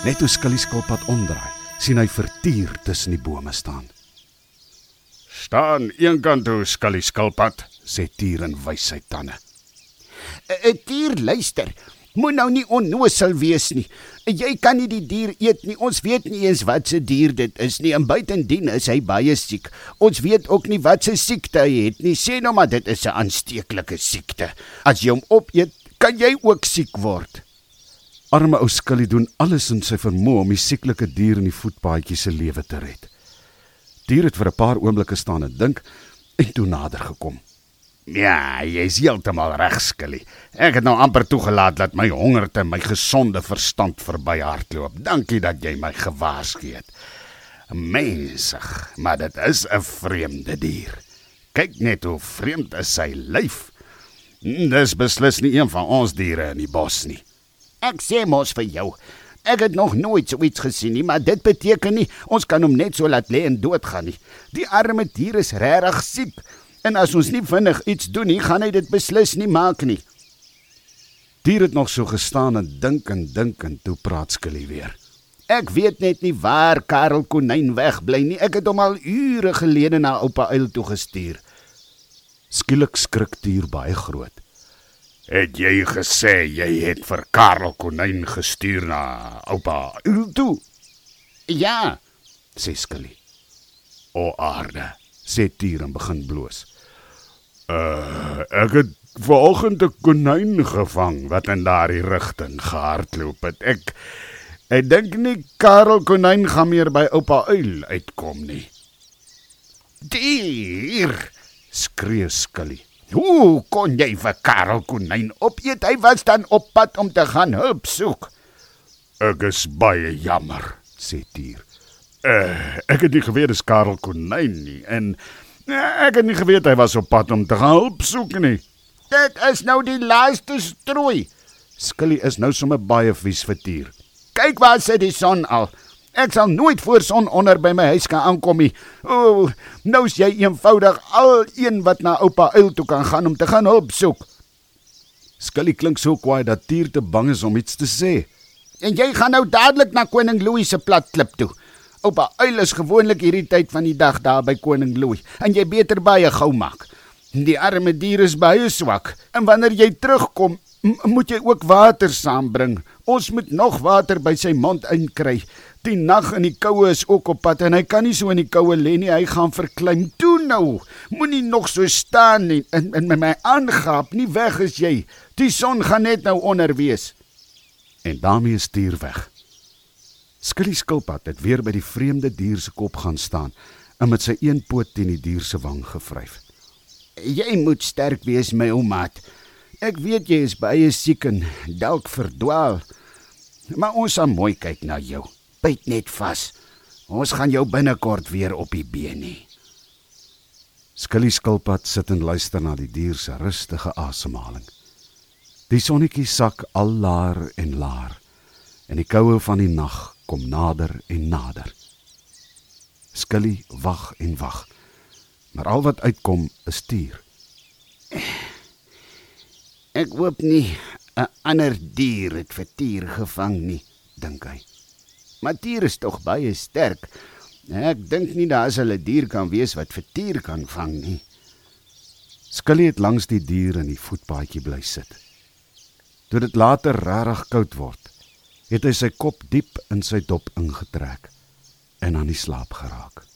Net toe Skully skilpad omdraai, sien hy vertier tussen die bome staan. Staan eenkant toe, skallie skilpad. Sê Tier en wys sy tande. 'n Dier luister. Moet nou nie onnosel wees nie. Jy kan nie die dier eet nie. Ons weet nie eens wat se dier dit is nie. En buitendien is hy baie siek. Ons weet ook nie wat se siekte hy het nie. Sê nou maar dit is 'n aansteeklike siekte. As jy hom opeet, kan jy ook siek word. Arme ou Skully doen alles in sy vermoë om die sieklike dier in die voetpaadjie se lewe te red. Dier het vir 'n paar oomblikke staan en dink en toe nader gekom. Ja, jy's heeltemal reg, skallie. Ek het nou amper toegelaat dat my honger te my gesonde verstand verbyhardloop. Dankie dat jy my gewaarsku het. Mensig, maar dit is 'n vreemde dier. Kyk net hoe vreemd is sy lyf. Dis beslis nie een van ons diere in die bos nie. Ek sê mos vir jou. Ek het nog nooit so iets gesien nie, maar dit beteken nie ons kan hom net so laat lê en doodgaan nie. Die arme dier is regtig siek en as ons nie vinnig iets doen nie, gaan hy dit beslis nie maak nie. Dier het nog so gestaan en dink en dink en toe praat Skully weer. Ek weet net nie waar Karel Konyn wegbly nie. Ek het hom al ure gelede na oupa Uil toe gestuur. Skielik skrik Dier baie groot. Het jy gesê jy het vir Karel Konyn gestuur na oupa toe? Ja, Sê Skully. O aarde. Sê Dier en begin bloos. Uh, ek het vanoggend 'n konyn gevang wat in daardie rigting gehardloop het. Ek ek dink nie Karel Konyn gaan meer by oupa Uil uitkom nie. dier. Skree Skully. Hoe kon jy vir Karel Konyn opeet? Hy was dan op pad om te gaan hulp soek. Ek is baie jammer. Sê Dier. Uh, ek het nie geweet dis Karel Konyn nie en uh, ek het nie geweet hy was op pad om te gaan hulp soek nie. Dit is nou die laaste strooi. Skully is nou sommer baie vies vir Dier. Kyk waar sit die son al. Ek sal nooit voor son onder by my huis kan aankom nie. O, nou is jy eenvoudig al een wat na oupa Uil toe kan gaan om te gaan hulp soek. Skully klink so kwaai dat Dier te bang is om iets te sê. En jy gaan nou dadelik na koning Louis se plat klip toe. Oupa Uil is gewoonlik hierdie tyd van die dag daar by koning Louis en jy beter baie gou maak. Die arme dier is baie swak en wanneer jy terugkom, moet jy ook water saambring. Ons moet nog water by sy mond inkry. Die nag in die koue is ook op pad en hy kan nie so in die koue lê nie. Hy gaan verkleim. Toe nou. Moenie nog so staan nie en, en met my aangaap. Nie weg is jy. Die son gaan net nou onder wees. En daarmee Dier weg. Skully skilpad het weer by die vreemde dier se kop gaan staan en met sy een poot teen die dier se wang gevryf. Jy moet sterk wees, my ou maat. Ek weet jy is baie siek en dalk verdwaal. Maar ons sal mooi kyk na jou. Byt net vas. Ons gaan jou binnekort weer op die been hê. Skully skilpad sit en luister na die dier se rustige asemhaling. Die sonnetjie sak al laer en laer en die koue van die nag kom nader en nader. Skully wag en wag. Maar al wat uitkom is dier. Ek hoop nie 'n ander dier het vir tier gevang nie, dink hy. Maar tier is tog baie sterk. Ek dink nie daar sal 'n dier kan wees wat vir tier kan vang nie. Skully het langs die dier in die voetpaadjie bly sit. Toe dit later regtig koud word, het hy sy kop diep in sy dop ingetrek en aan die slaap geraak.